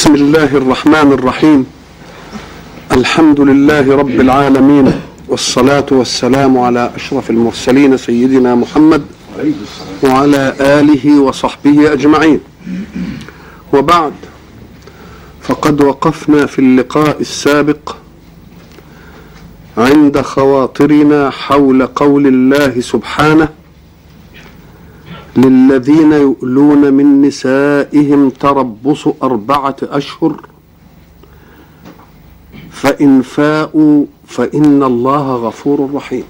بسم الله الرحمن الرحيم الحمد لله رب العالمين والصلاة والسلام على أشرف المرسلين سيدنا محمد وعلى آله وصحبه أجمعين وبعد فقد وقفنا في اللقاء السابق عند خواطرنا حول قول الله سبحانه للذين يؤلون من نسائهم تربص أربعة أشهر فإن فاءوا فإن الله غفور رحيم.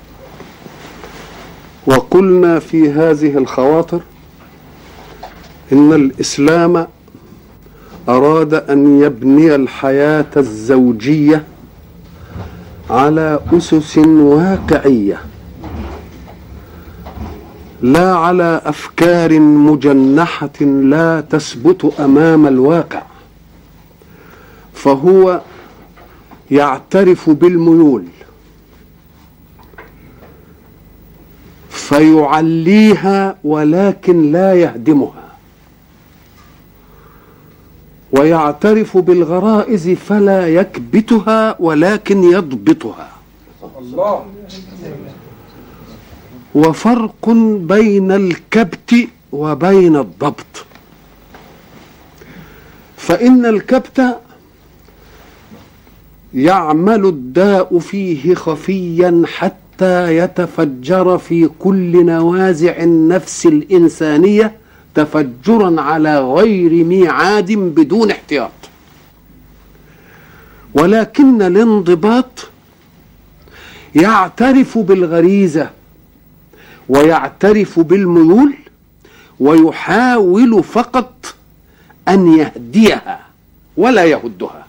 وقلنا في هذه الخواطر إن الإسلام أراد أن يبني الحياة الزوجية على أسس واقعية. لا على أفكار مجنحة لا تثبت أمام الواقع. فهو يعترف بالميول فيعليها ولكن لا يهدمها. ويعترف بالغرائز فلا يكبتها ولكن يضبطها. الله. وفرق بين الكبت وبين الضبط. فإن الكبت يعمل الداء فيه خفيا حتى يتفجر في كل نوازع النفس الإنسانية تفجرا على غير ميعاد بدون احتياط. ولكن الانضباط يعترف بالغريزة ويعترف بالميول ويحاول فقط أن يهديها ولا يهدها.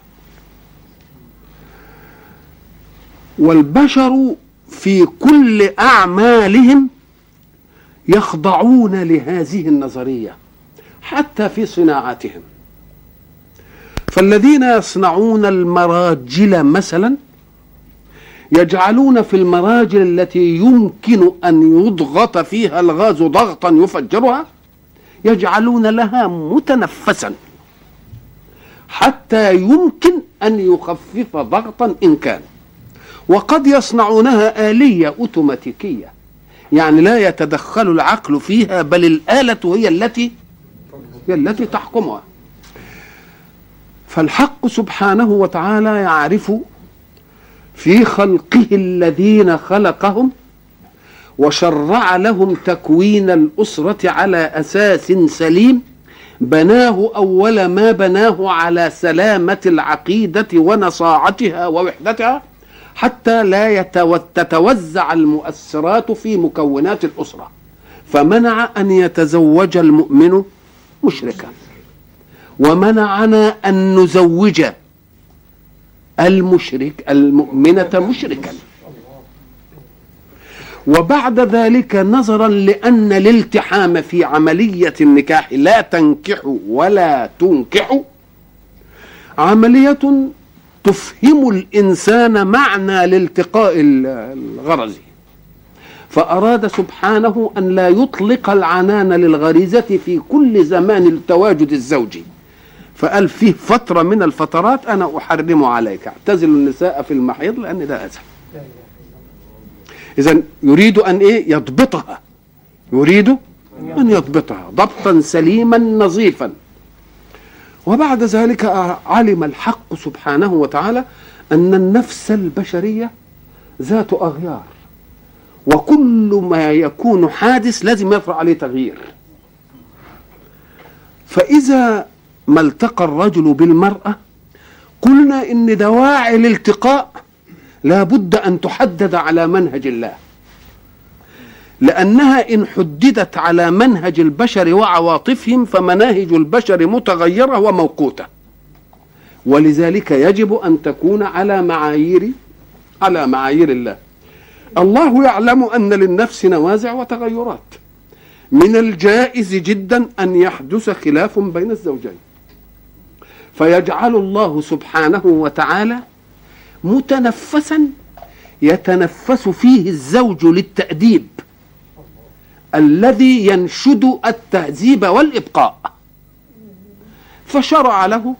والبشر في كل أعمالهم يخضعون لهذه النظرية حتى في صناعتهم فالذين يصنعون المراجل مثلا يجعلون في المراجل التي يمكن أن يضغط فيها الغاز ضغطا يفجرها يجعلون لها متنفسا حتى يمكن أن يخفف ضغطا إن كان. وقد يصنعونها آلية أوتوماتيكية يعني لا يتدخل العقل فيها بل الآلة هي التي هي التي تحكمها. فالحق سبحانه وتعالى يعرف في خلقه الذين خلقهم وشرع لهم تكوين الأسرة على أساس سليم بناه أول ما بناه على سلامة العقيدة ونصاعتها ووحدتها حتى لا تتوزع المؤثرات في مكونات الأسرة. فمنع أن يتزوج المؤمن مشركا ومنعنا أن نزوج المشرك المؤمنة مشركا. وبعد ذلك نظرا لأن الالتحام في عملية النكاح لا تنكح ولا تنكح. عملية تفهم الإنسان معنى الالتقاء الغرزي فأراد سبحانه أن لا يطلق العنان للغريزة في كل زمان التواجد الزوجي. فقال فيه فترة من الفترات أنا أحرم عليك. اعتزل النساء في المحيض لأن ده أذى. إذا يريد أن إيه؟ يضبطها. يريد أن يضبطها. ضبطا سليما نظيفا. وبعد ذلك علم الحق سبحانه وتعالى أن النفس البشرية ذات أغيار. وكل ما يكون حادث لازم يطرأ عليه تغيير. فإذا ما التقى الرجل بالمرأة؟ قلنا إن دواعي الالتقاء لا بد أن تحدد على منهج الله. لأنها إن حددت على منهج البشر وعواطفهم فمناهج البشر متغيرة وموقوتة. ولذلك يجب أن تكون على معايير على معايير الله. الله يعلم أن للنفس نوازع وتغيرات. من الجائز جدا أن يحدث خلاف بين الزوجين. فيجعل الله سبحانه وتعالى متنفسا يتنفس فيه الزوج للتأديب الذي ينشد التهذيب والإبقاء. فشرع له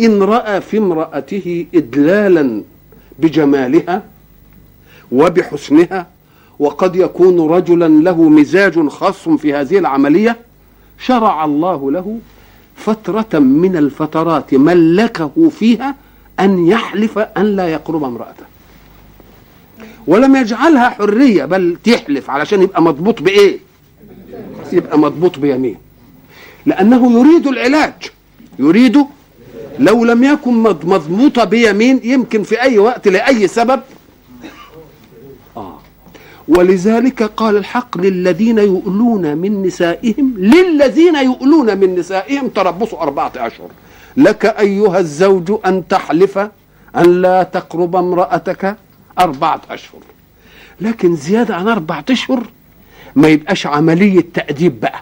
إن رأى في امرأته إدلالا بجمالها وبحسنها وقد يكون رجلا له مزاج خاص في هذه العملية شرع الله له فترة من الفترات ملكه فيها أن يحلف أن لا يقرب امرأته. ولم يجعلها حرية بل تحلف علشان يبقى مضبوط بإيه؟ يبقى مضبوط بيمين. لأنه يريد العلاج. يريد لو لم يكن مضبوطة بيمين يمكن في أي وقت لأي سبب. ولذلك قال الحق للذين يؤلون من نسائهم للذين يؤلون من نسائهم تربصوا أربعة أشهر. لك أيها الزوج أن تحلف أن لا تقرب امرأتك أربعة أشهر. لكن زيادة عن أربعة أشهر ما يبقاش عملية تأديب بقى.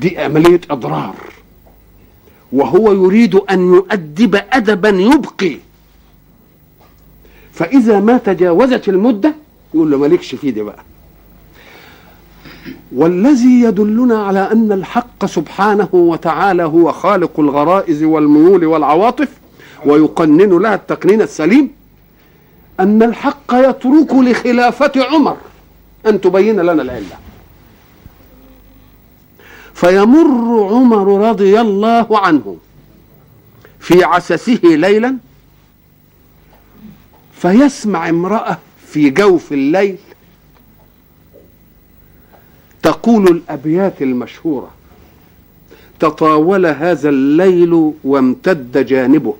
دي عملية إضرار. وهو يريد أن يؤدب أدبا يبقي. فإذا ما تجاوزت المدة يقول له مالكش في دي بقى. والذي يدلنا على أن الحق سبحانه وتعالى هو خالق الغرائز والميول والعواطف ويقنن لها التقنين السليم أن الحق يترك لخلافة عمر. أن تبين لنا العلة. فيمر عمر رضي الله عنه في عسسه ليلا فيسمع امرأة في جوف الليل. تقول الأبيات المشهورة تطاول هذا الليل وامتد جانبه.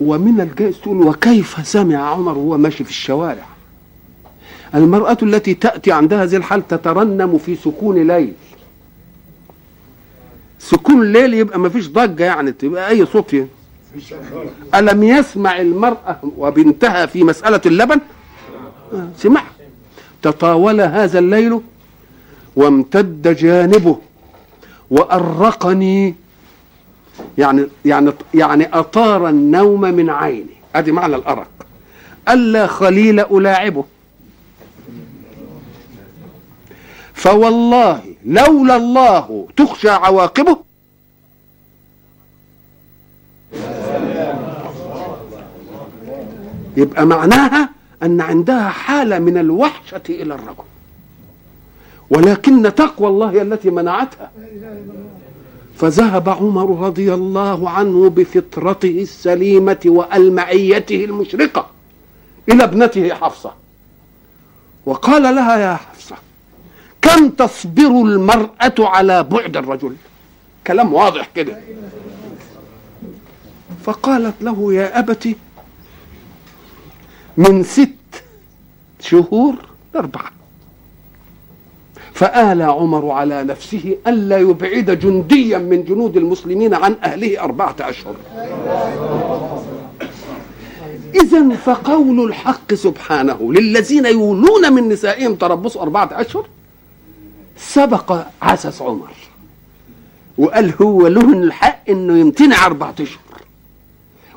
ومن الجائز تقول وكيف سمع عمر وهو ماشي في الشوارع؟ المرأة التي تأتي عندها هذه الحال تترنم في سكون ليل. سكون الليل يبقى ما فيش ضجة يعني تبقى أي صوت. ألم يسمع المرأة وبنتها في مسألة اللبن؟ سمع. تطاول هذا الليل وامتد جانبه وأرقني يعني يعني يعني أطار النوم من عيني. أدي معنى الأرق. ألا خليل ألاعبه. فوالله لولا الله تخشى عواقبه يبقى معناها أن عندها حالة من الوحشة إلى الرجل. ولكن تقوى الله التي منعتها. فذهب عمر رضي الله عنه بفطرته السليمة وألمعيته المشرقة إلى ابنته حفصة. وقال لها يا حفصة كم تصبر المرأة على بعد الرجل؟ كلام واضح كده. فقالت له يا أبت من ست شهور لأربعة فآل عمر على نفسه ألا يبعد جنديا من جنود المسلمين عن أهله أربعة أشهر. إذا فقول الحق سبحانه للذين يولون من نسائهم تربصوا أربعة أشهر سبق عسس عمر. وقال هو له الحق إنه يمتنع أربعة أشهر.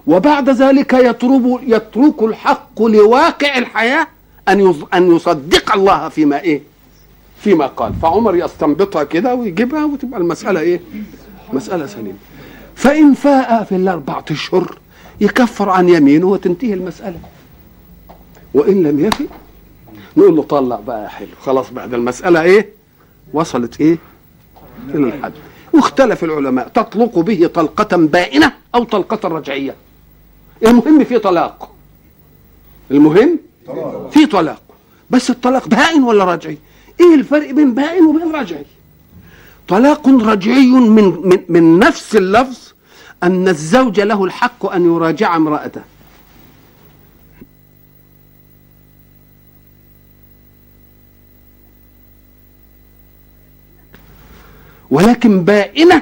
وبعد ذلك يطلب يترك الحق لواقع الحياة أن أن يصدق الله فيما إيه؟ فيما قال فعمر يستنبطها كده ويجيبها وتبقى المسألة إيه؟ مسألة سليمة فإن فاء في الأربعة أشهر يكفر عن يمينه وتنتهي المسألة وإن لم يفي نقول له طلق بقى حلو خلاص بعد المسألة إيه؟ وصلت إيه؟ إلى الحد واختلف العلماء تطلق به طلقة بائنة أو طلقة رجعية المهم في طلاق. المهم في طلاق. بس الطلاق بائن ولا رجعي؟ إيه الفرق بين بائن وبين رجعي؟ طلاق رجعي من, من, من نفس اللفظ أن الزوج له الحق أن يراجع امرأته. ولكن بائنة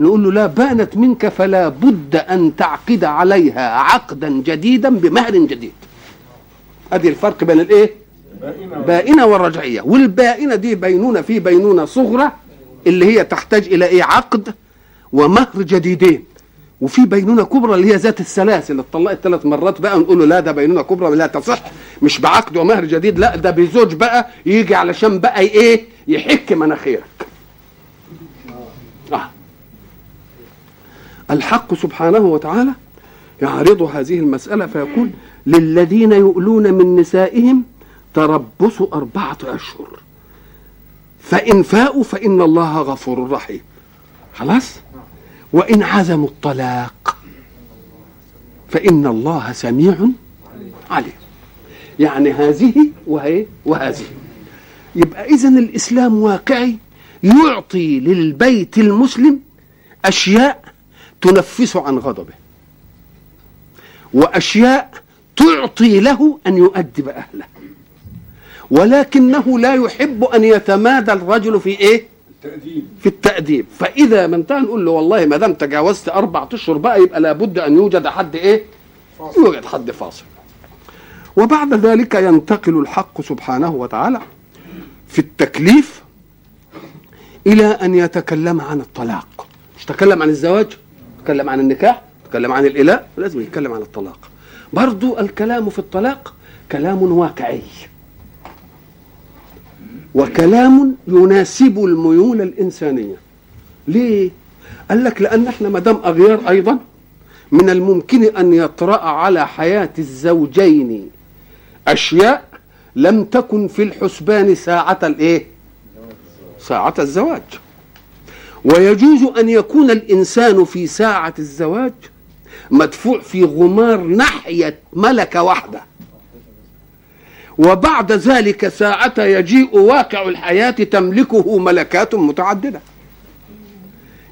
نقول له لا بانت منك فلا بد أن تعقد عليها عقدا جديدا بمهر جديد. ادي الفرق بين الإيه؟ بائنة والرجعية. والبائنة دي بينونة في بينونة صغرى اللي هي تحتاج إلى إيه؟ عقد ومهر جديدين. وفي بينونة كبرى اللي هي ذات السلاسل. اتطلقت ثلاث مرات بقى نقول له لا ده بينونة كبرى لا تصح مش بعقد ومهر جديد لا ده بزوج بقى يجي علشان بقى إيه؟ يحك مناخيرك. الحق سبحانه وتعالى يعرض هذه المسألة فيقول للذين يؤلون من نسائهم تربص أربعة أشهر. فإن فاءوا فإن الله غفور رحيم. خلاص؟ وإن عزموا الطلاق فإن الله سميع عليم. يعني هذه وهي وهذه. يبقى إذا الإسلام واقعي يعطي للبيت المسلم أشياء تنفس عن غضبه. وأشياء تعطي له أن يؤدب أهله. ولكنه لا يحب أن يتمادى الرجل في إيه؟ التأديب. في التأديب. فإذا من انتهى نقول له والله ما دام تجاوزت أربعة أشهر بقى يبقى لابد أن يوجد حد إيه؟ يوجد حد فاصل. وبعد ذلك ينتقل الحق سبحانه وتعالى في التكليف إلى أن يتكلم عن الطلاق. مش تكلم عن الزواج؟ تكلم عن النكاح تكلم عن الإله لازم يتكلم عن الطلاق برضو الكلام في الطلاق كلام واقعي وكلام يناسب الميول الإنسانية ليه؟ قال لك لأن إحنا ما دام أغيار أيضا من الممكن أن يطرأ على حياة الزوجين أشياء لم تكن في الحسبان ساعة الإيه؟ ساعة الزواج ويجوز أن يكون الإنسان في ساعة الزواج مدفوع في غمار ناحية ملكة واحدة. وبعد ذلك ساعة يجيء واقع الحياة تملكه ملكات متعددة.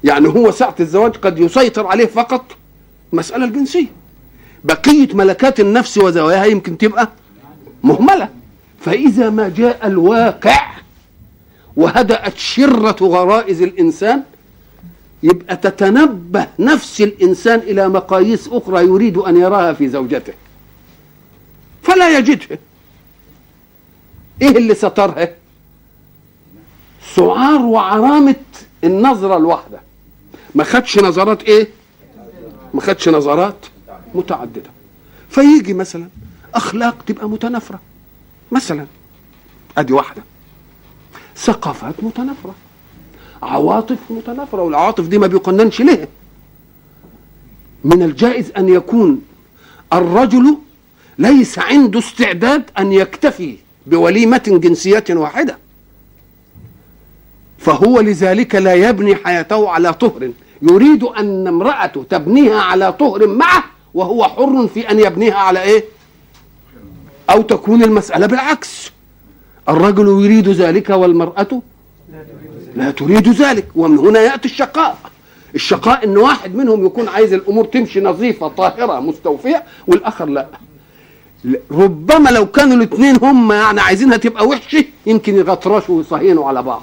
يعني هو ساعة الزواج قد يسيطر عليه فقط المسألة الجنسية. بقية ملكات النفس وزواياها يمكن تبقى مهملة. فإذا ما جاء الواقع وهدأت شرة غرائز الإنسان. يبقى تتنبه نفس الإنسان إلى مقاييس أخرى يريد أن يراها في زوجته. فلا يجدها إيه اللي سترها سعار وعرامة النظرة الواحدة. ما خدش نظرات إيه؟ ما خدش نظرات متعددة. فيجي مثلا أخلاق تبقى متنافرة. مثلا أدي واحدة. ثقافات متنافرة عواطف متنافرة والعواطف دي ما بيقننش ليه؟ من الجائز أن يكون الرجل ليس عنده استعداد أن يكتفي بوليمة جنسية واحدة. فهو لذلك لا يبني حياته على طهر. يريد أن امرأته تبنيها على طهر معه وهو حر في أن يبنيها على إيه؟ أو تكون المسألة بالعكس. الرجل يريد ذلك والمرأة لا تريد ذلك. ومن هنا يأتي الشقاء. الشقاء إن واحد منهم يكون عايز الأمور تمشي نظيفة طاهرة مستوفية والآخر لا. ربما لو كانوا الاثنين هم يعني عايزينها تبقى وحشة يمكن يغطرشوا ويصهينوا على بعض.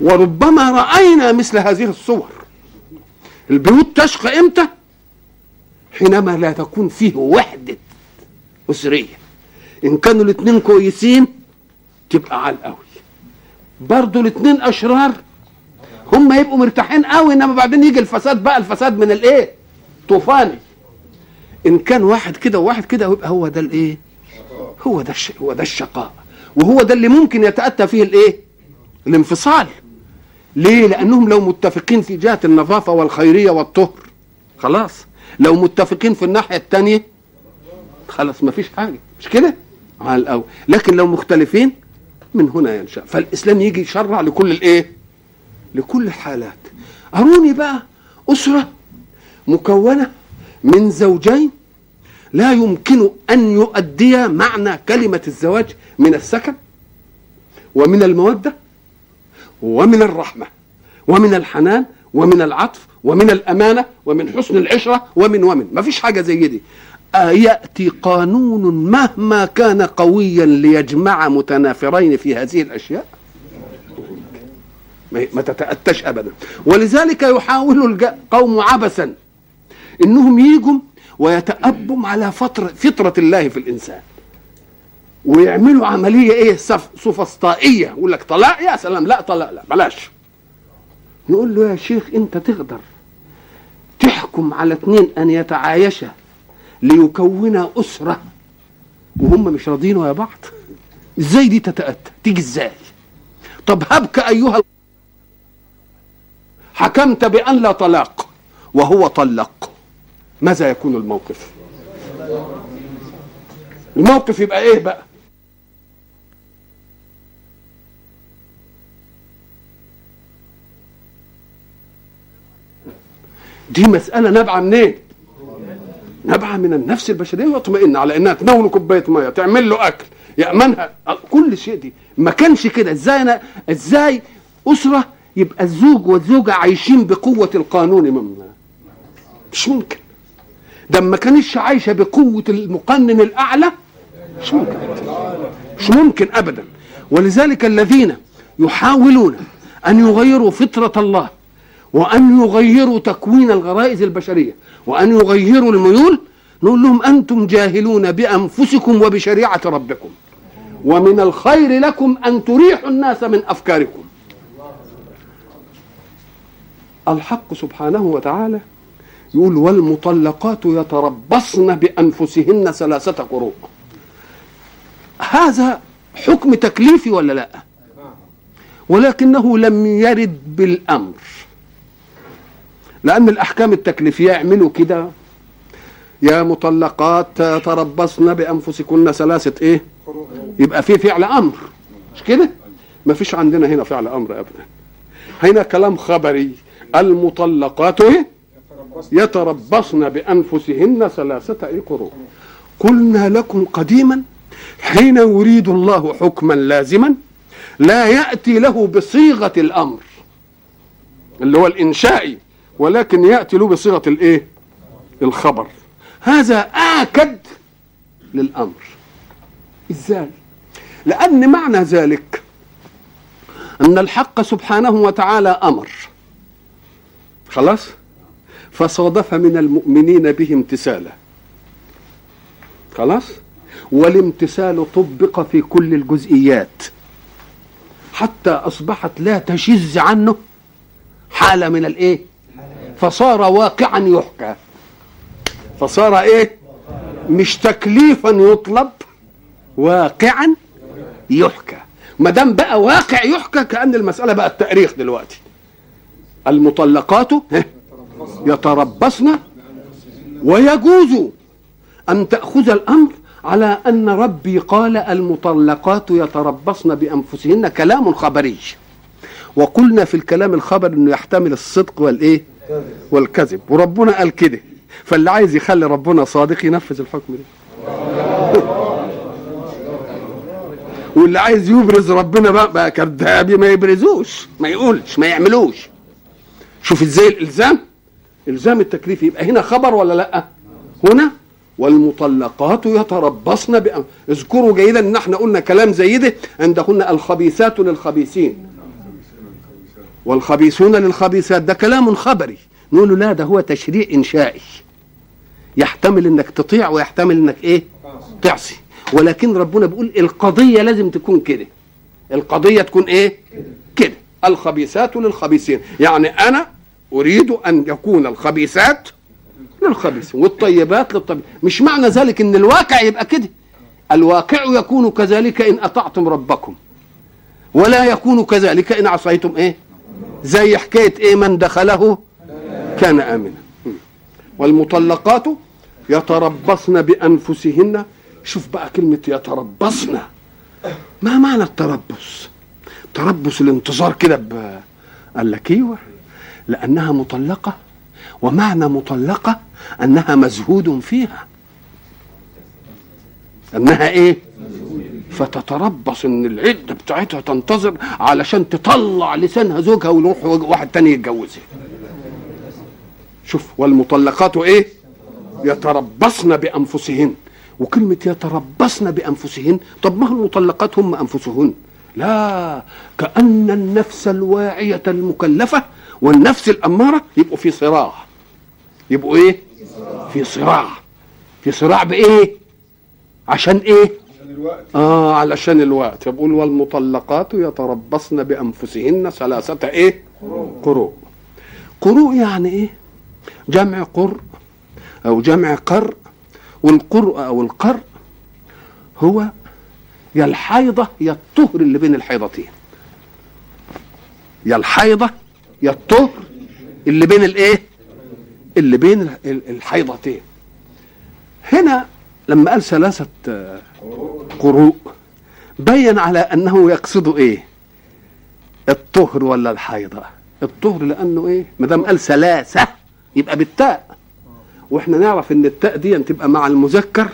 وربما رأينا مثل هذه الصور. البيوت تشقى إمتى؟ حينما لا تكون فيه وحدة أسرية. إن كانوا الاثنين كويسين تبقى على القوي برضه الاثنين أشرار هم يبقوا مرتاحين قوي إنما بعدين يجي الفساد بقى الفساد من الإيه؟ طوفاني إن كان واحد كده وواحد كده يبقى هو ده الإيه؟ هو ده. هو ده الشقاء. وهو ده اللي ممكن يتأتى فيه الإيه؟ الانفصال. ليه؟ لأنهم لو متفقين في جهة النظافة والخيرية والطهر. خلاص. لو متفقين في الناحية الثانية خلاص ما فيش حاجة. مش كده؟ على الأول لكن لو مختلفين من هنا ينشأ. فالإسلام يجي يشرع لكل الإيه؟ لكل الحالات. أروني بقى أسرة مكونة من زوجين لا يمكن أن يؤديا معنى كلمة الزواج من السكن ومن المودة ومن الرحمة ومن الحنان ومن العطف ومن الأمانة ومن حسن العشرة ومن ومن. ما فيش حاجة زي دي. ياتي قانون مهما كان قويا ليجمع متنافرين في هذه الأشياء؟ ما تتأتش ابدا. ولذلك يحاول القوم عبثا إنهم يجوا ويتأبوا على فترة فطرة الله في الإنسان. ويعملوا عملية إيه؟ سوفسطائية. يقول لك طلاق؟ يا سلام لا طلاق لا بلاش. نقول له يا شيخ أنت تقدر تحكم على اثنين أن يتعايشا ليكونا أسرة. وهم مش راضيين ويا بعض. إزاي دي تتأتى؟ تيجي إزاي؟ طب هبك أيها حكمت بأن لا طلاق وهو طلق. ماذا يكون الموقف؟ الموقف يبقى إيه بقى؟ دي مسألة نابعة منين؟ نابعة من النفس البشرية واطمئن على إنها تناول كوباية مية تعمل له أكل يأمنها. كل شيء دي. ما كانش كده. إزاي أنا إزاي أسرة يبقى الزوج والزوجة عايشين بقوة القانون من مش ممكن. ده ما كانتش عايشة بقوة المقنن الأعلى؟ مش ممكن. مش ممكن أبدا. ولذلك الذين يحاولون أن يغيروا فطرة الله وأن يغيروا تكوين الغرائز البشرية وأن يغيروا الميول نقول لهم أنتم جاهلون بأنفسكم وبشريعة ربكم. ومن الخير لكم أن تريحوا الناس من أفكاركم. الحق سبحانه وتعالى يقول والمطلقات يتربصن بأنفسهن ثلاثة قروء. هذا حكم تكليفي ولا لا؟ ولكنه لم يرد بالأمر. لأن الأحكام التكليفية يعملوا كده. يا مطلقات تربصن بأنفسكن ثلاثة إيه؟ يبقى في فعل أمر. مش كده؟ ما فيش عندنا هنا فعل أمر أبدا هنا كلام خبري. المطلقات إيه؟ يتربصن بأنفسهن ثلاثة إيه قروء قلنا لكم قديما حين يريد الله حكما لازما لا يأتي له بصيغة الأمر اللي هو الإنشائي. ولكن يأتي له بصيغة الإيه؟ الخبر. هذا آكد للأمر. إزاي؟ لأن معنى ذلك أن الحق سبحانه وتعالى أمر. خلاص؟ فصادف من المؤمنين به امتثالا خلاص؟ والامتثال طبق في كل الجزئيات. حتى أصبحت لا تشذ عنه حالة من الإيه؟ فصار واقعا يحكى. فصار إيه؟ مش تكليفا يطلب واقعا يحكى. ما دام بقى واقع يحكى كأن المسألة بقى التأريخ دلوقتي. المطلقات يتربصن ويجوز أن تأخذ الأمر على أن ربي قال المطلقات يتربصن بأنفسهن كلام خبري. وقلنا في الكلام الخبر إنه يحتمل الصدق والإيه؟ والكذب. وربنا قال كده. فاللي عايز يخلي ربنا صادق ينفذ الحكم ده. واللي عايز يبرز ربنا بقى, بقى كذاب ما يبرزوش. ما يقولش ما يعملوش. شوف إزاي الإلزام. إلزام التكليف يبقى هنا خبر ولا لأ؟ هنا. والمطلقات يتربصن بأم... اذكروا جيدا إن إحنا قلنا كلام زي ده عندهن الخبيثات للخبيثين. والخبيثون للخبيثات ده كلام خبري. نقول له لا ده هو تشريع إنشائي. يحتمل إنك تطيع ويحتمل إنك إيه؟ تعصي. ولكن ربنا بيقول القضية لازم تكون كده. القضية تكون إيه؟ كده. الخبيثات للخبيثين. يعني أنا أريد أن يكون الخبيثات للخبيثين والطيبات للطيبين مش معنى ذلك إن الواقع يبقى كده. الواقع يكون كذلك إن أطعتم ربكم. ولا يكون كذلك إن عصيتم إيه؟ زي حكاية إيه من دخله؟ كان آمنا. والمطلقات يتربصن بأنفسهن. شوف بقى كلمة يتربصن. ما معنى التربص؟ تربص الانتظار كده ب... قال لك إيوه. لأنها مطلقة. ومعنى مطلقة أنها مزهود فيها. أنها إيه؟ فتتربص إن العده بتاعتها تنتظر علشان تطلع لسانها زوجها ويروح واحد تاني يتجوزها شوف والمطلقات إيه يتربصن بأنفسهن وكلمة يتربصن بأنفسهن طب ما المطلقات هم أنفسهن لا كأن النفس الواعية المكلفة والنفس الأمارة يبقوا في صراع يبقوا إيه؟ في صراع في صراع بإيه؟ عشان إيه؟ آه علشان الوقت. يقول والمطلقات يتربصن بأنفسهن ثلاثة إيه؟ قروء. قروء. يعني إيه؟ جمع قر أو جمع قر والقرء أو القر هو يا الحيضة يا الطهر اللي بين الحيضتين. يا الحيضة يا الطهر اللي بين الإيه؟ اللي بين ال- ال- الحيضتين. هنا لما قال ثلاثة آه، قروء بين على أنه يقصد إيه؟ الطهر ولا الحيضة الطهر لأنه إيه؟ ما دام قال ثلاثة يبقى بالتاء. وإحنا نعرف إن التاء دي تبقى مع المذكر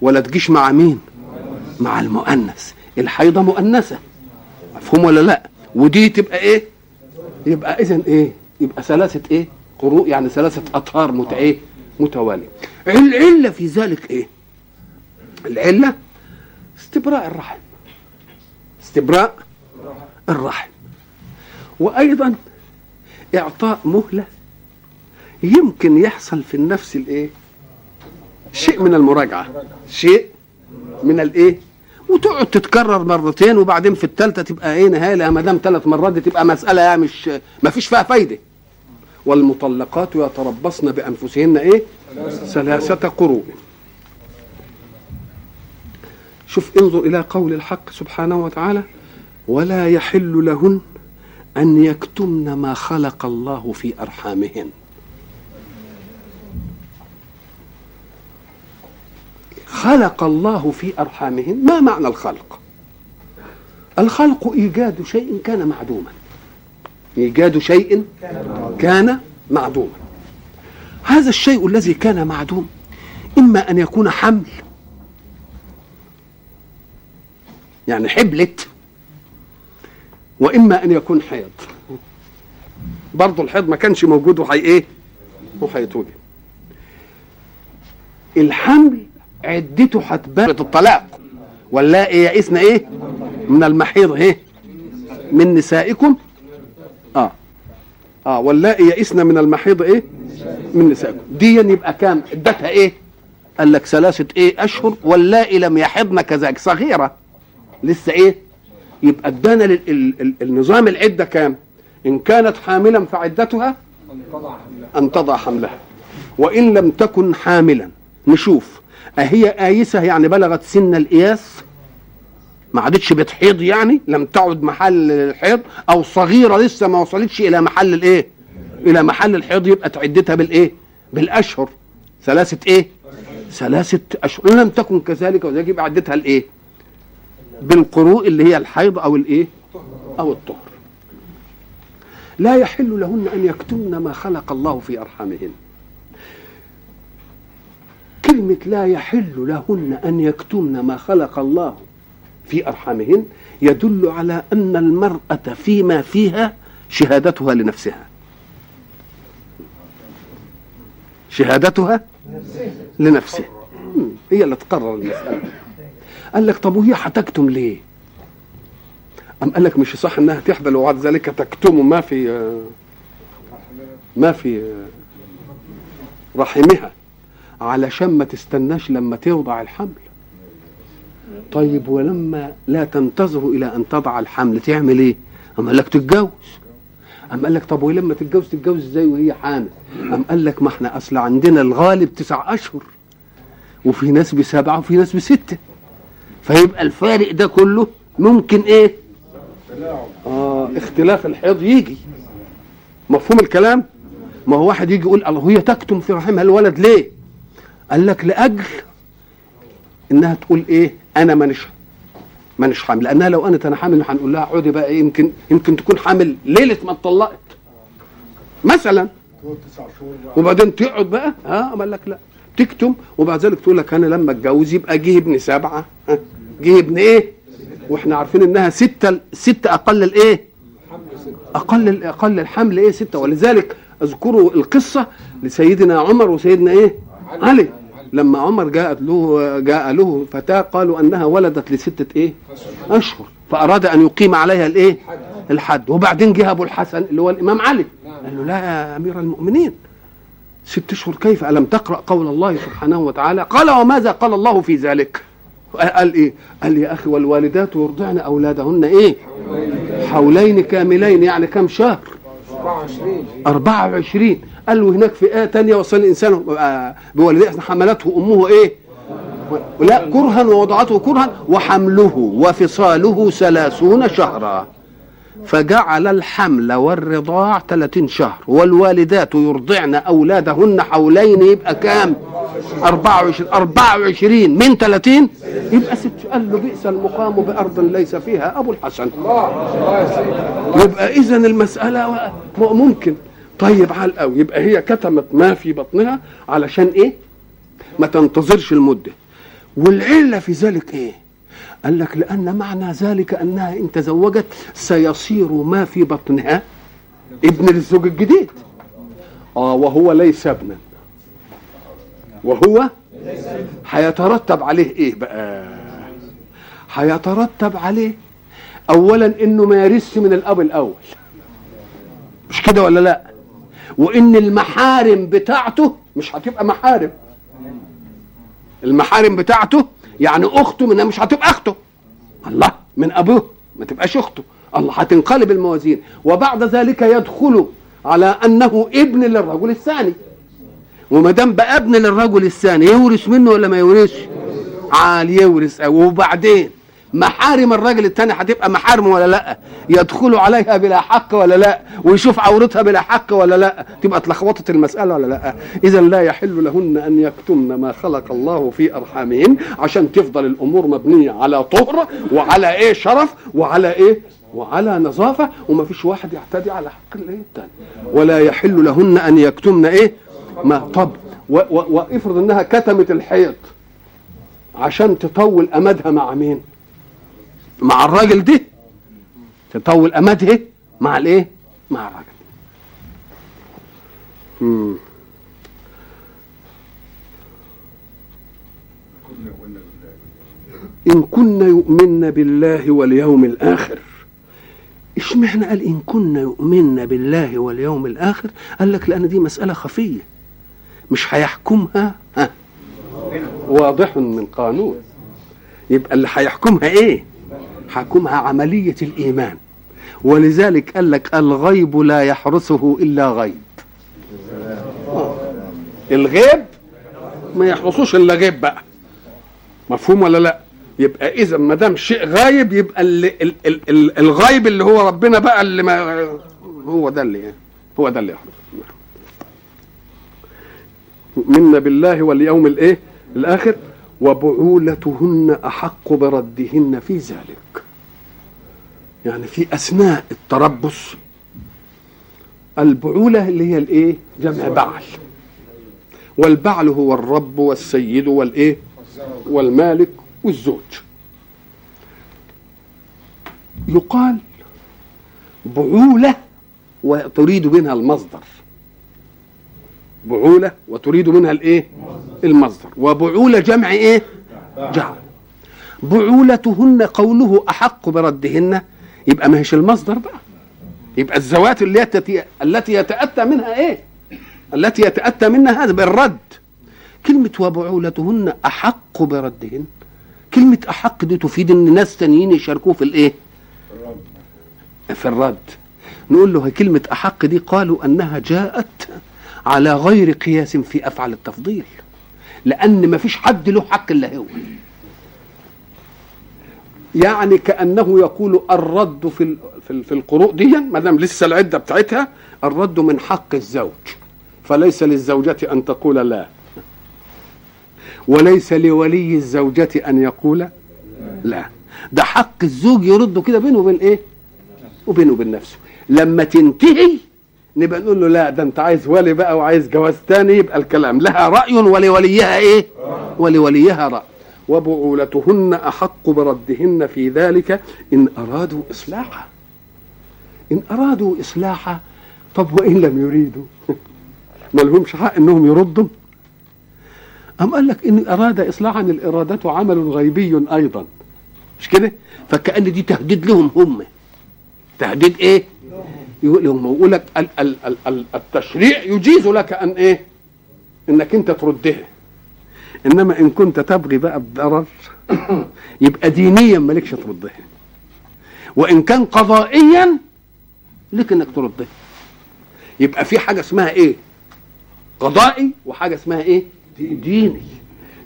ولا تجيش مع مين؟ مع المؤنث. الحيضة مؤنثة. مفهوم ولا لأ؟ ودي تبقى إيه؟ يبقى اذا إيه؟ يبقى ثلاثة إيه؟ قروء يعني ثلاثة أطهار مت إيه؟ متوالية. العلة في ذلك إيه؟ العلة استبراء الرحم استبراء الرحم وأيضا إعطاء مهلة يمكن يحصل في النفس الإيه؟ شيء من المراجعة. شيء من الإيه؟ وتقعد تتكرر مرتين وبعدين في الثالثه تبقى إيه نهاية ما دام ثلاث مرات دي تبقى مسألة يعني مش ما فيش فيها فايدة. والمطلقات يتربصن بأنفسهن إيه؟ ثلاثة قروء شوف انظر إلى قول الحق سبحانه وتعالى ولا يحل لهن أن يكتمن ما خلق الله في أرحامهن. خلق الله في أرحامهن؟ ما معنى الخلق؟ الخلق إيجاد شيء كان معدوما. إيجاد شيء كان معدوما. هذا الشيء الذي كان معدوم. إما أن يكون حمل. يعني حبلت. وإما أن يكون حيض. برضه الحيض ما كانش موجود وحي إيه؟ وهيتوجد الحمل عدته هتبان الطلاق. واللائي يئسن إيه؟ من المحيض إيه؟ من نسائكم. آه واللائي يئسن من المحيض إيه؟ من نسائكم. دي يبقى كام؟ عدتها إيه؟ قال لك ثلاثة إيه؟ أشهر. واللائي لم يحضن كذلك. صغيرة. لسه إيه؟ يبقى ادانا النظام العدة كام؟ إن كانت حاملا فعدتها أن تضع حملها. وإن لم تكن حاملا. نشوف. أهي آيسة يعني بلغت سن الإياس؟ ما عادتش بتحيض يعني؟ لم تعد محل الحيض أو صغيرة لسه ما وصلتش إلى محل الإيه؟ إلى محل الحيض يبقى تعدتها بالإيه؟ بالأشهر. ثلاثة إيه؟ ثلاثة أشهر. إن لم تكن كذلك وذلك يبقى عدتها الإيه؟ بالقروء اللي هي الحيض أو الإيه؟ أو الطهر. لا يحل لهن أن يكتمن ما خلق الله في أرحامهن. كلمة لا يحل لهن أن يكتمن ما خلق الله في أرحامهن يدل على أن المرأة فيما فيها شهادتها لنفسها. شهادتها لنفسها. هي اللي تقرر المسألة. قال لك طب وهي هتكتم ليه؟ أم قال لك مش صح إنها تحبل وبعد ذلك تكتم ما في ما في رحمها. علشان ما تستناش لما توضع الحمل طيب ولما لا تنتظر إلى أن تضع الحمل تعمل إيه؟ اما قال لك تتجوز؟ أم قال لك طب ولما تتجوز تتجوز إزاي وهي حامل؟ أم قال لك ما إحنا أصل عندنا الغالب تسع أشهر وفي ناس بسبعة وفي ناس بستة. فيبقى الفارق ده كله ممكن إيه؟ آه اختلاف الحيض يجي. مفهوم الكلام؟ ما هو واحد يجي يقول الله هي تكتم في رحمها الولد ليه؟ قال لك لأجل إنها تقول إيه؟ أنا مانيش مانيش حامل. لأنها لو أنا أنا حامل هنقول لها اقعدي بقى إيه يمكن يمكن تكون حامل ليلة ما اتطلقت. مثلا. وبعدين تقعد بقى. ها قال لك لا. تكتم وبعد ذلك تقول لك أنا لما اتجوز يبقى جه ابن سبعة. ها، جه ابن إيه؟ وإحنا عارفين إنها ستة ستة أقل الإيه؟ أقل أقل الحمل إيه؟ ستة. ولذلك أذكروا القصة لسيدنا عمر وسيدنا إيه؟ علي. لما عمر جاءت له جاء له فتاة قالوا أنها ولدت لستة إيه؟ أشهر. فأراد أن يقيم عليها الإيه؟ الحد. وبعدين جه ابو الحسن اللي هو الإمام علي. قال له لا يا أمير المؤمنين. ست أشهر كيف؟ ألم تقرأ قول الله سبحانه وتعالى؟ قال وماذا قال الله في ذلك؟ قال إيه؟ قال يا أخي والوالدات يرضعن أولادهن إيه؟ حولين كاملين يعني كم شهر؟ 24 قال له هناك في آية تانية وصل الإنسان آه، بوالديه حملته أمه إيه؟ لا كرها ووضعته كرها وحمله وفصاله ثلاثون شهرا. فجعل الحمل والرضاع 30 شهر والوالدات يرضعن أولادهن حولين يبقى كام؟ 24 24 من 30 يبقى ست. قال له بئس المقام بأرض ليس فيها أبو الحسن. يبقى اذا المسألة ممكن. طيب عال قوي يبقى هي كتمت ما في بطنها علشان إيه؟ ما تنتظرش المدة. والعلة في ذلك إيه؟ قال لك لأن معنى ذلك أنها إن تزوجت سيصير ما في بطنها ابن للزوج الجديد. آه وهو ليس ابنا. وهو هيترتب عليه إيه بقى؟ هيترتب عليه اولا إنه ما يرثش من الأب الأول. مش كده ولا لأ؟ وإن المحارم بتاعته مش هتبقى محارم. المحارم بتاعته يعني أخته منها مش هتبقى أخته. الله من أبوه ما تبقاش أخته. الله هتنقلب الموازين. وبعد ذلك يدخل على أنه ابن للرجل الثاني. وما دام بقى ابن للرجل الثاني يورث منه ولا ما يورثش؟ عال يورث وبعدين؟ محارم الراجل الثاني هتبقى محارم ولا لا؟ يدخل عليها بلا حق ولا لا؟ ويشوف عورتها بلا حق ولا لا؟ تبقى اتلخبطت المسألة ولا لا؟ إذا لا يحل لهن أن يكتمن ما خلق الله في أرحامهن عشان تفضل الأمور مبنية على طهر وعلى إيه؟ شرف وعلى إيه؟ وعلى نظافة وما فيش واحد يعتدي على حق الإيه الثاني ولا يحل لهن أن يكتمن إيه؟ ما طب. وافرض إنها كتمت الحيض عشان تطول أمدها مع مين؟ مع الراجل دي تطول أمدها مع الإيه؟ مع الراجل مم. إن كن يؤمن بالله واليوم الآخر. اشمعنى قال إن كن يؤمن بالله واليوم الآخر؟ قال لك لأن دي مسألة خفية. مش هيحكمها؟ ها. واضح من قانون. يبقى اللي هيحكمها إيه؟ حكمها عملية الإيمان. ولذلك قال لك الغيب لا يحرسه إلا غيب. آه. الغيب ما يحرسوش إلا غيب بقى. مفهوم ولا لا؟ يبقى إذا ما دام شيء غايب يبقى ال ال ال ال الغيب اللي هو ربنا بقى اللي ما هو ده اللي هو ده اللي يحرس يؤمن بالله واليوم الإيه؟ الآخر. وبعولتهن أحق بردهن في ذلك. يعني في أثناء التربص. البعولة اللي هي الإيه؟ جمع بعل. والبعل هو الرب والسيد والإيه؟ والمالك والزوج. يقال بعولة وتريد منها المصدر. بعولة وتريد منها الإيه؟ المصدر. وبعولة جمع إيه؟ جعل. بعولتهن قوله أحق بردهن يبقى ما هيش المصدر بقى. يبقى الزوات التي التي يتأتى منها إيه؟ التي يتأتى منها هذا بالرد كلمة وبعولتهن أحق بردهن كلمة أحق دي تفيد إن ناس تانيين يشاركوه في الإيه؟ في الرد. نقول له كلمة أحق دي قالوا أنها جاءت على غير قياس في افعال التفضيل. لأن ما فيش حد له حق إلا هو. يعني كأنه يقول الرد في في القروء دي ما دام لسه العدة بتاعتها الرد من حق الزوج. فليس للزوجة أن تقول لا. وليس لولي الزوجة أن يقول لا. ده حق الزوج يرده كده بينه وبين إيه؟ وبينه وبين نفسه. لما تنتهي نبقى نقول له لا ده انت عايز ولي بقى وعايز جواز تاني يبقى الكلام. لها رأي ولوليها إيه؟ ولوليها رأي. وبعولتهن أحق بردهن في ذلك إن أرادوا إصلاحا. إن أرادوا إصلاحا طب وإن لم يريدوا؟ ما لهمش حق إنهم يردوا. أم قال لك إن أراد إصلاحا الإرادة عمل غيبي أيضا. مش كده؟ فكأن دي تهديد لهم هم. تهديد إيه؟ يقول لهم يقول لك ال ال ال ال التشريع يجيز لك أن إيه؟ إنك أنت تردها إنما إن كنت تبغي بقى الضرر يبقى دينيا مالكش تردها وإن كان قضائيا لك إنك تردها يبقى في حاجة اسمها إيه؟ قضائي وحاجة اسمها إيه؟ ديني.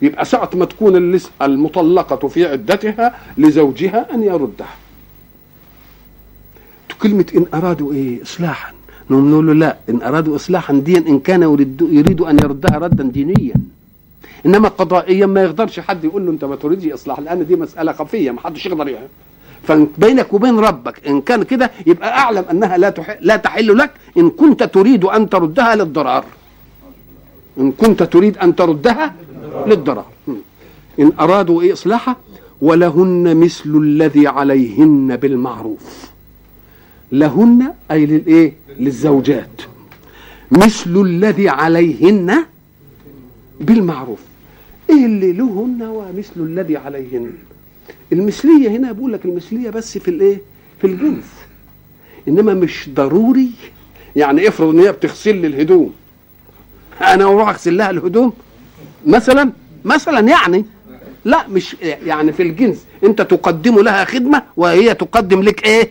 يبقى ساعة ما تكون المطلقة في عدتها لزوجها أن يردها. كلمة إن أرادوا إيه؟ إصلاحا. نقول له لا إن أرادوا إصلاحا ديا إن كان يريد, يريد أن يردها ردا دينيا. إنما قضائيا ما يقدرش حد يقول له أنت ما تريدش إصلاح لأن دي مسألة خفية ما حدش يقدر يعني فبينك وبين ربك إن كان كده يبقى أعلم أنها لا تح... لا تحل لك إن كنت تريد أن تردها للضرار. إن كنت تريد أن تردها للضرار. إن أرادوا إيه؟ إصلاحا. ولهن مثل الذي عليهن بالمعروف. لهن أي للإيه؟ للزوجات. مثل الذي عليهن بالمعروف. إيه اللي لهن ومثل الذي عليهن؟ المثلية هنا بقول لك المثلية بس في الإيه؟ في الجنس. إنما مش ضروري. يعني افرض إن هي بتغسل لي الهدوم. أنا أروح أغسل لها الهدوم؟ مثلا؟ مثلا يعني. لا مش يعني في الجنس. أنت تقدم لها خدمة وهي تقدم لك إيه؟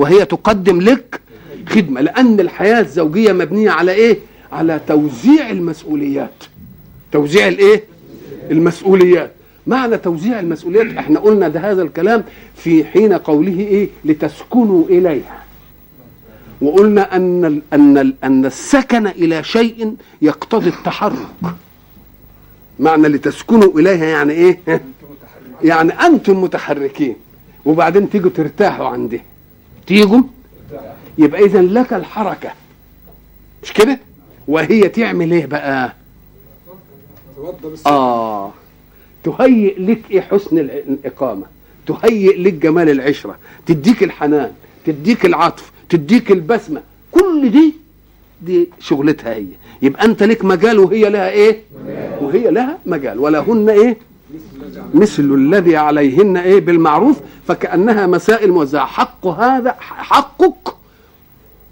وهي تقدم لك خدمة لأن الحياة الزوجية مبنية على إيه؟ على توزيع المسؤوليات. توزيع الإيه؟ المسؤوليات. معنى توزيع المسؤوليات إحنا قلنا ده هذا الكلام في حين قوله إيه؟ لتسكنوا إليها. وقلنا أن ال أن ال أن السكن إلى شيء يقتضي التحرك. معنى لتسكنوا إليها يعني إيه؟ يعني أنتم متحركين. وبعدين تيجوا ترتاحوا عنده تيجوا؟ يبقى اذا لك الحركة. مش كده؟ وهي تعمل إيه بقى؟ آه. تهيئ لك إيه حسن الإقامة. تهيئ لك جمال العشرة. تديك الحنان تديك العطف تديك البسمة. كل دي دي شغلتها هي. يبقى أنت لك مجال وهي لها إيه؟ وهي لها مجال. ولهن إيه؟ مثل الذي عليهن إيه بالمعروف فكأنها مسائل موزعة. حق هذا حقك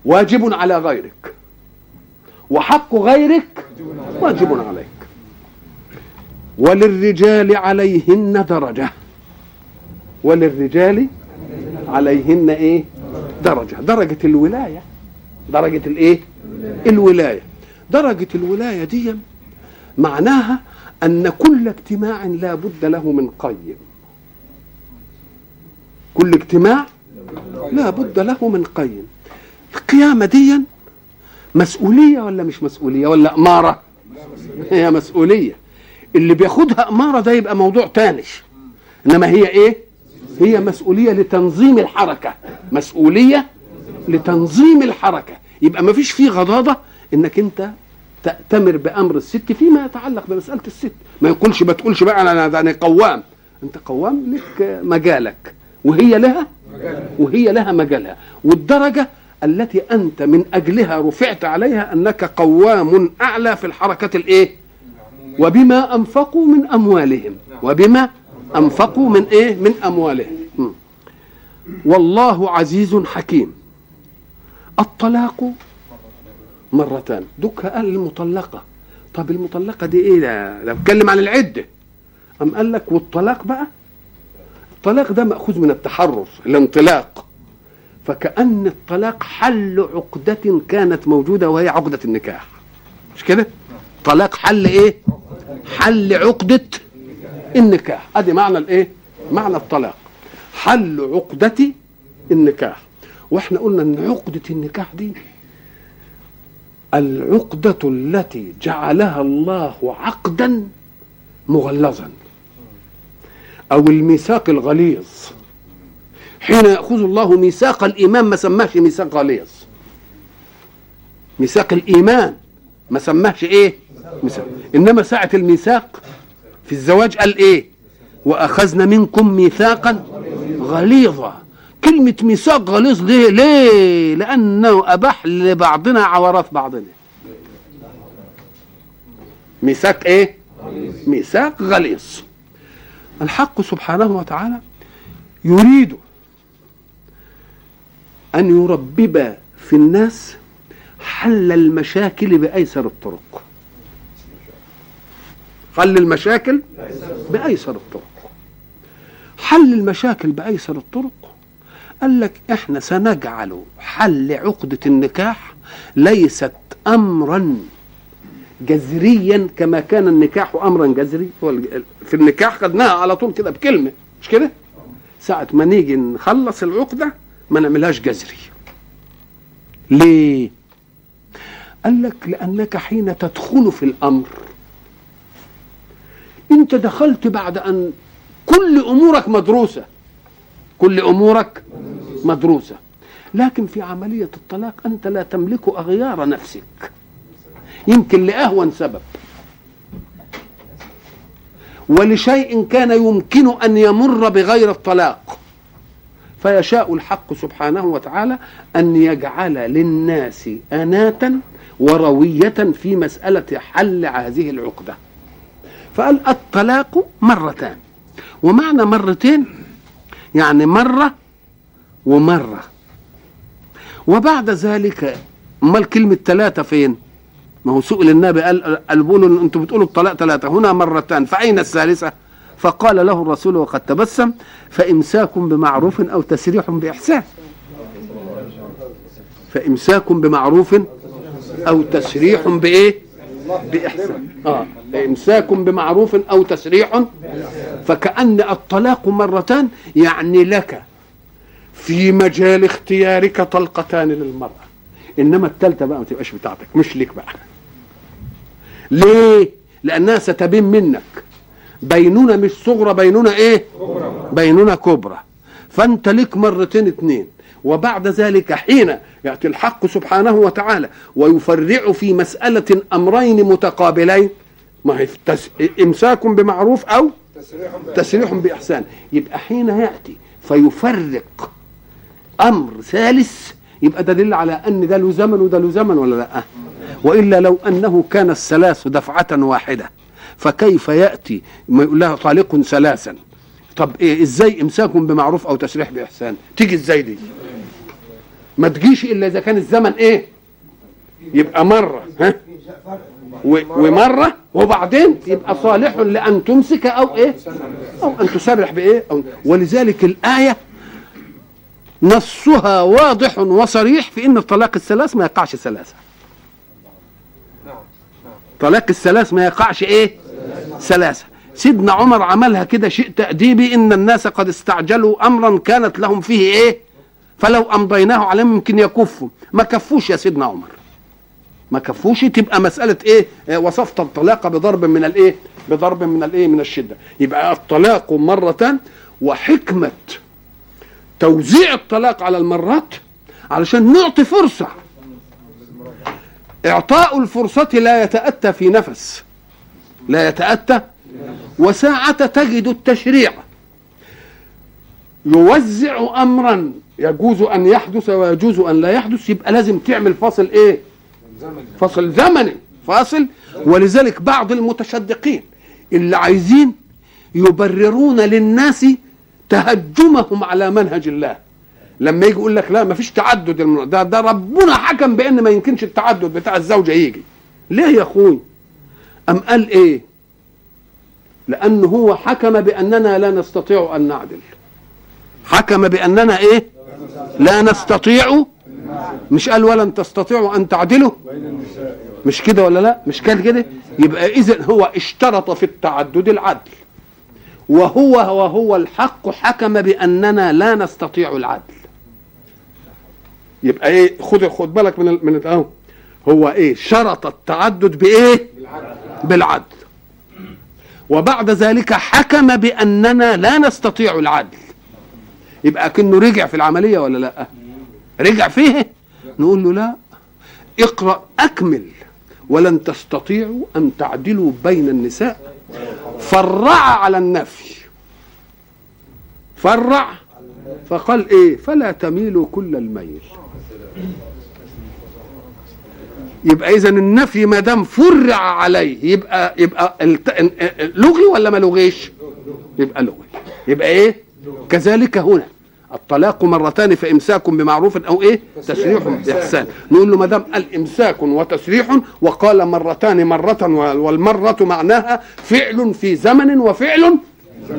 واجب على غيرك. وحق غيرك واجب عليك. وللرجال عليهن درجة. وللرجال عليهن إيه؟ درجة. درجة الولاية. درجة الإيه؟ الولاية. درجة الولاية دي معناها أن كل اجتماع لا بد له من قيم. كل اجتماع لا بد له من قيم. القيامة دي مسؤولية ولا مش مسؤولية؟ ولا أمارة؟ هي مسؤولية. اللي بياخدها أمارة ده يبقى موضوع تاني. إنما هي إيه؟ هي مسؤولية لتنظيم الحركة. مسؤولية لتنظيم الحركة. يبقى ما فيش فيه غضاضة إنك أنت تأتمر بأمر الست فيما يتعلق بمسألة الست. ما يقولش ما تقولش بقى أنا أنا قوام. أنت قوام لك مجالك. وهي لها وهي لها مجالها. والدرجة التي أنت من أجلها رفعت عليها أنك قوام أعلى في الحركة الإيه؟ وبما أنفقوا من أموالهم. وبما أنفقوا من إيه؟ من أموالهم. والله عزيز حكيم. الطلاق مرتان. دوك قال المطلقة. طب المطلقة دي إيه ده؟ ده بتكلم عن العدة أم قال لك والطلاق بقى؟ الطلاق ده مأخوذ من التحرر الانطلاق. فكأن الطلاق حل عقدة كانت موجودة وهي عقدة النكاح. مش كده؟ طلاق حل إيه؟ حل عقدة النكاح. أدي معنى الإيه؟ معنى الطلاق. حل عقدة النكاح. وإحنا قلنا إن عقدة النكاح دي العقدة التي جعلها الله عقدا مغلظا. أو الميثاق الغليظ. حين يأخذ الله ميثاق الإيمان ما سماهش ميثاق غليظ. ميثاق الإيمان ما سماهش إيه؟ ميثاق. إنما ساعة الميثاق في الزواج قال إيه؟ وأخذنا منكم ميثاقا غليظا. كلمة ميثاق غليظ ليه؟ ليه؟ لأنه أباح لبعضنا عورات بعضنا. ميثاق إيه؟ ميثاق غليظ. الحق سبحانه وتعالى يريد أن يربب في الناس حل المشاكل بأيسر الطرق. حل المشاكل بأيسر الطرق. حل المشاكل بأيسر الطرق قال لك إحنا سنجعل حل عقدة النكاح ليست امرا جذريا كما كان النكاح امرا جذري. في النكاح خدناها على طول كده بكلمة مش كده؟ ساعة ما نيجي نخلص العقدة ما نعملهاش جذري. ليه؟ قال لك لأنك حين تدخل في الأمر أنت دخلت بعد أن كل أمورك مدروسة. كل أمورك مدروسة. لكن في عملية الطلاق أنت لا تملك أغيار نفسك. يمكن لأهون سبب. ولشيء كان يمكن أن يمر بغير الطلاق. فيشاء الحق سبحانه وتعالى أن يجعل للناس اناة وروية في مسألة حل هذه العقدة. فقال الطلاق مرتان. ومعنى مرتين يعني مرة ومرة وبعد ذلك أمال كلمة ثلاثة فين؟ ما هو سئل النبي قال قالوا أنتم بتقولوا الطلاق ثلاثة هنا مرتان فأين الثالثة؟ فقال له الرسول وقد تبسم فإمساك بمعروف أو تسريح بإحسان فإمساك بمعروف أو تسريح بإيه؟ بإحسان آه إمساك بمعروف أو تسريح فكأن الطلاق مرتان يعني لك في مجال اختيارك طلقتان للمرأة. إنما الثالثة بقى ما تبقاش بتاعتك مش ليك بقى. ليه؟ لأنها ستبين منك. بينونة مش صغرى بينونة إيه؟ بينونة كبرى. فأنت ليك مرتين اتنين. وبعد ذلك حين يأتي الحق سبحانه وتعالى ويفرع في مسألة أمرين متقابلين ما هي تس... إمساك بمعروف أو تسريح بإحسان. يبقى حين يأتي فيفرق أمر ثالث يبقى دليل على أن ده له زمن وده له زمن ولا لأ؟ وإلا لو أنه كان الثلاث دفعة واحدة فكيف يأتي؟ ما يقول لها طالق ثلاثا. طب إيه إزاي إمساك بمعروف أو تسريح بإحسان؟ تيجي إزاي دي؟ ما تجيش إلا إذا كان الزمن إيه؟ يبقى مرة ها؟ ومرة وبعدين يبقى صالح لأن تمسك أو إيه؟ أو أن تسرح بإيه؟ أو ولذلك الآية نصها واضح وصريح في إن الطلاق الثلاث ما يقعش ثلاثة. طلاق الثلاث ما يقعش إيه؟ ثلاثة. سيدنا عمر عملها كده شيء تأديبي إن الناس قد استعجلوا امرا كانت لهم فيه إيه؟ فلو أمضيناه عليهم يمكن يكفوا. ما كفوش يا سيدنا عمر. ما كفوش تبقى مسألة إيه؟ وصفت الطلاق بضرب من الإيه؟ بضرب من الإيه؟ من الشدة. يبقى الطلاق مرتان وحكمة توزيع الطلاق على المرات علشان نعطي فرصة. إعطاء الفرصة لا يتأتى في نفس. لا يتأتى. وساعة تجد التشريع. يوزع امرا. يجوز أن يحدث ويجوز أن لا يحدث. يبقى لازم تعمل فاصل إيه؟ فاصل زمني. فاصل. ولذلك بعض المتشدقين اللي عايزين يبررون للناس تهجمهم على منهج الله. لما يجي يقول لك لا ما فيش تعدد ده ده ربنا حكم بأن ما يمكنش التعدد بتاع الزوجة يجي. ليه يا أخوي؟ أم قال إيه؟ لأنه هو حكم بأننا لا نستطيع أن نعدل. حكم بأننا إيه؟ لا نستطيع مش قال ولن تستطيعوا أن تعدلوا مش كده ولا لا؟ مش كان كده؟ يبقى اذا هو اشترط في التعدد العدل. وهو وهو الحق حكم بأننا لا نستطيع العدل. يبقى إيه؟ خد خد بالك من من ال هو إيه؟ شرط التعدد بإيه؟ بالعدل. وبعد ذلك حكم بأننا لا نستطيع العدل. يبقى كأنه رجع في العملية ولا لا؟ رجع فيه نقول له لا اقرأ أكمل ولن تستطيعوا أن تعدلوا بين النساء. فرع على النفي. فرع. فقال إيه؟ فلا تميلوا كل الميل. يبقى اذا النفي ما دام فرع عليه يبقى يبقى لغي ولا ما لغيش؟ يبقى لغي. يبقى إيه؟ كذلك هنا. الطلاق مرتان فإمساك بمعروف أو إيه؟ تسريح بإحسان. نقول له ما دام قال إمساك وتسريح وقال مرتان مرة والمرة معناها فعل في زمن وفعل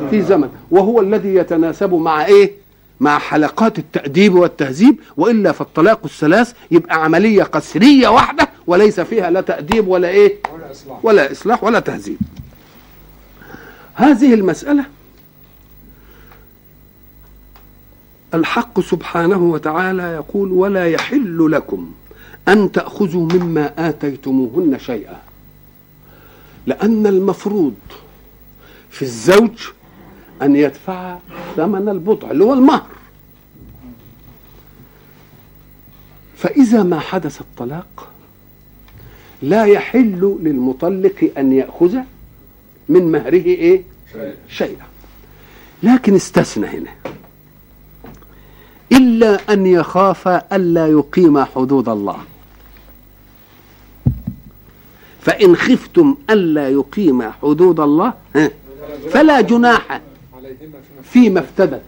في زمن. وهو الذي يتناسب مع إيه؟ مع حلقات التأديب والتهذيب وإلا فالطلاق الثلاث يبقى عملية قسرية واحدة وليس فيها لا تأديب ولا إيه؟ ولا إصلاح. ولا, إصلاح ولا تهذيب. هذه المسألة الحق سبحانه وتعالى يقول ولا يحل لكم أن تأخذوا مما آتيتموهن شيئا. لأن المفروض في الزوج أن يدفع ثمن البضع اللي هو المهر. فإذا ما حدث الطلاق لا يحل للمطلق أن يأخذ من مهره إيه؟ شيئا. لكن استثنى هنا. إلا أن يخاف ألا يقيم حدود الله. فإن خفتم ألا يقيم حدود الله فلا جناح فيما افتدت.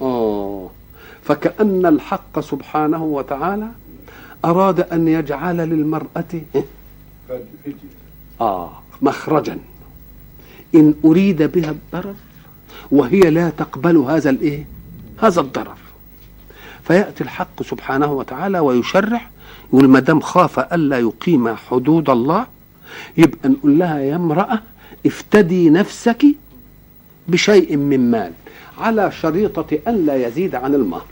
أوه. فكأن الحق سبحانه وتعالى أراد أن يجعل للمرأة آه مخرجا. إن أريد بها الضرر وهي لا تقبل هذا الإيه؟ هذا الضرر. فيأتي الحق سبحانه وتعالى ويشرع يقول ما دام خاف ألا يقيم حدود الله يبقى نقول لها يا امرأة افتدي نفسك بشيء من مال على شريطة ألا يزيد عن المهر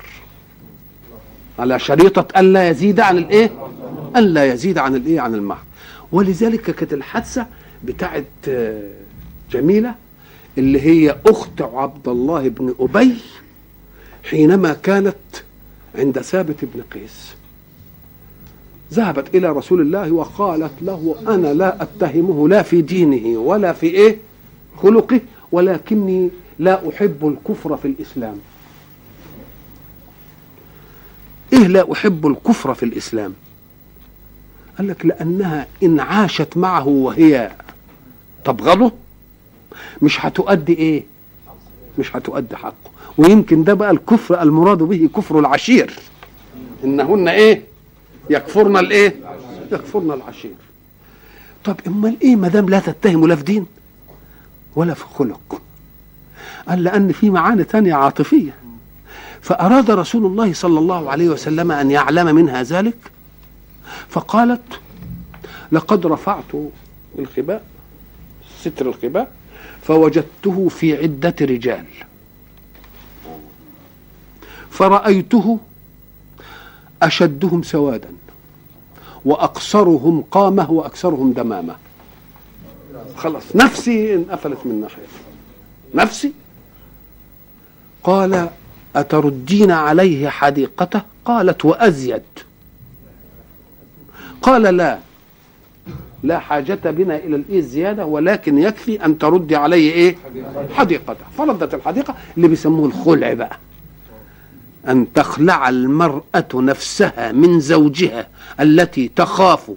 على شريطة ألا يزيد عن الإيه؟ ألا يزيد عن الإيه؟ عن المهر ولذلك كانت الحادثة بتاعت جميلة اللي هي أخت عبد الله بن أبي حينما كانت عند ثابت بن قيس. ذهبت إلى رسول الله وقالت له أنا لا أتهمه لا في دينه ولا في إيه؟ خلقه ولكني لا أحب الكفر في الإسلام. إيه لا أحب الكفر في الإسلام؟ قال لك لأنها إن عاشت معه وهي تبغضه مش هتؤدي إيه؟ مش هتؤدي حقه. ويمكن ده بقى الكفر المراد به كفر العشير. إنهن إيه؟ يكفرن الإيه؟ يكفرن العشير. طب أمال إيه ما دام لا تتهم لا في دين ولا في خلق؟ قال لأن في معاني تانية عاطفية. فأراد رسول الله صلى الله عليه وسلم أن يعلم منها ذلك فقالت لقد رفعت الخباء ستر الخباء فوجدته في عدة رجال. فرأيته أشدهم سوادا وأقصرهم قامة وأكثرهم دمامة. خلاص نفسي انقفلت من ناحية. نفسي. قال أتردين عليه حديقته؟ قالت وأزيد. قال لا. لا حاجة بنا إلى الإيه الزيادة ولكن يكفي أن تردي عليه إيه؟ حديقته. فردت الحديقة اللي بيسموه الخلع بقى. أن تخلع المرأة نفسها من زوجها التي تخاف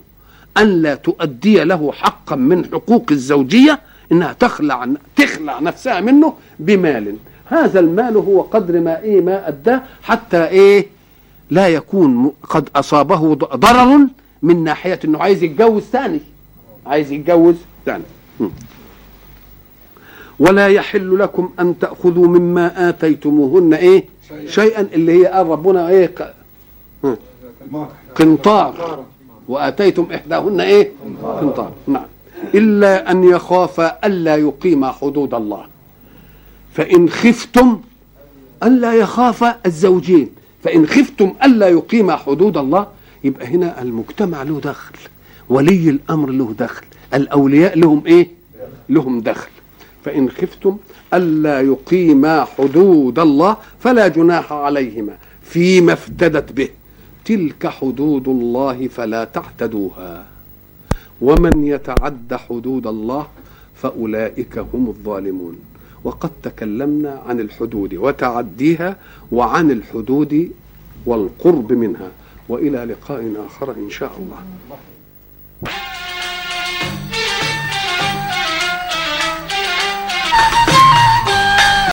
أن لا تؤدي له حقا من حقوق الزوجية إنها تخلع تخلع نفسها منه بمال. هذا المال هو قدر ما إيه ما أداه حتى إيه لا يكون قد أصابه ضرر من ناحية إنه عايز يتجوز ثاني. عايز يتجوز ثاني. ولا يحل لكم أن تأخذوا مما آتيتموهن إيه شيئا اللي هي قال ربنا إيه قنطار. وآتيتم إحداهن إيه؟ قنطار. نعم. إلا أن يخاف ألا يقيم حدود الله. فإن خفتم ألا يخاف الزوجين. فإن خفتم ألا يقيم حدود الله يبقى هنا المجتمع له دخل. ولي الأمر له دخل. الأولياء لهم إيه؟ لهم دخل. فإن خفتم ألا يقيما حدود الله فلا جناح عليهما فيما افتدت به. تلك حدود الله فلا تعتدوها. ومن يتعد حدود الله فأولئك هم الظالمون. وقد تكلمنا عن الحدود وتعديها وعن الحدود والقرب منها. وإلى لقاء آخر إن شاء الله.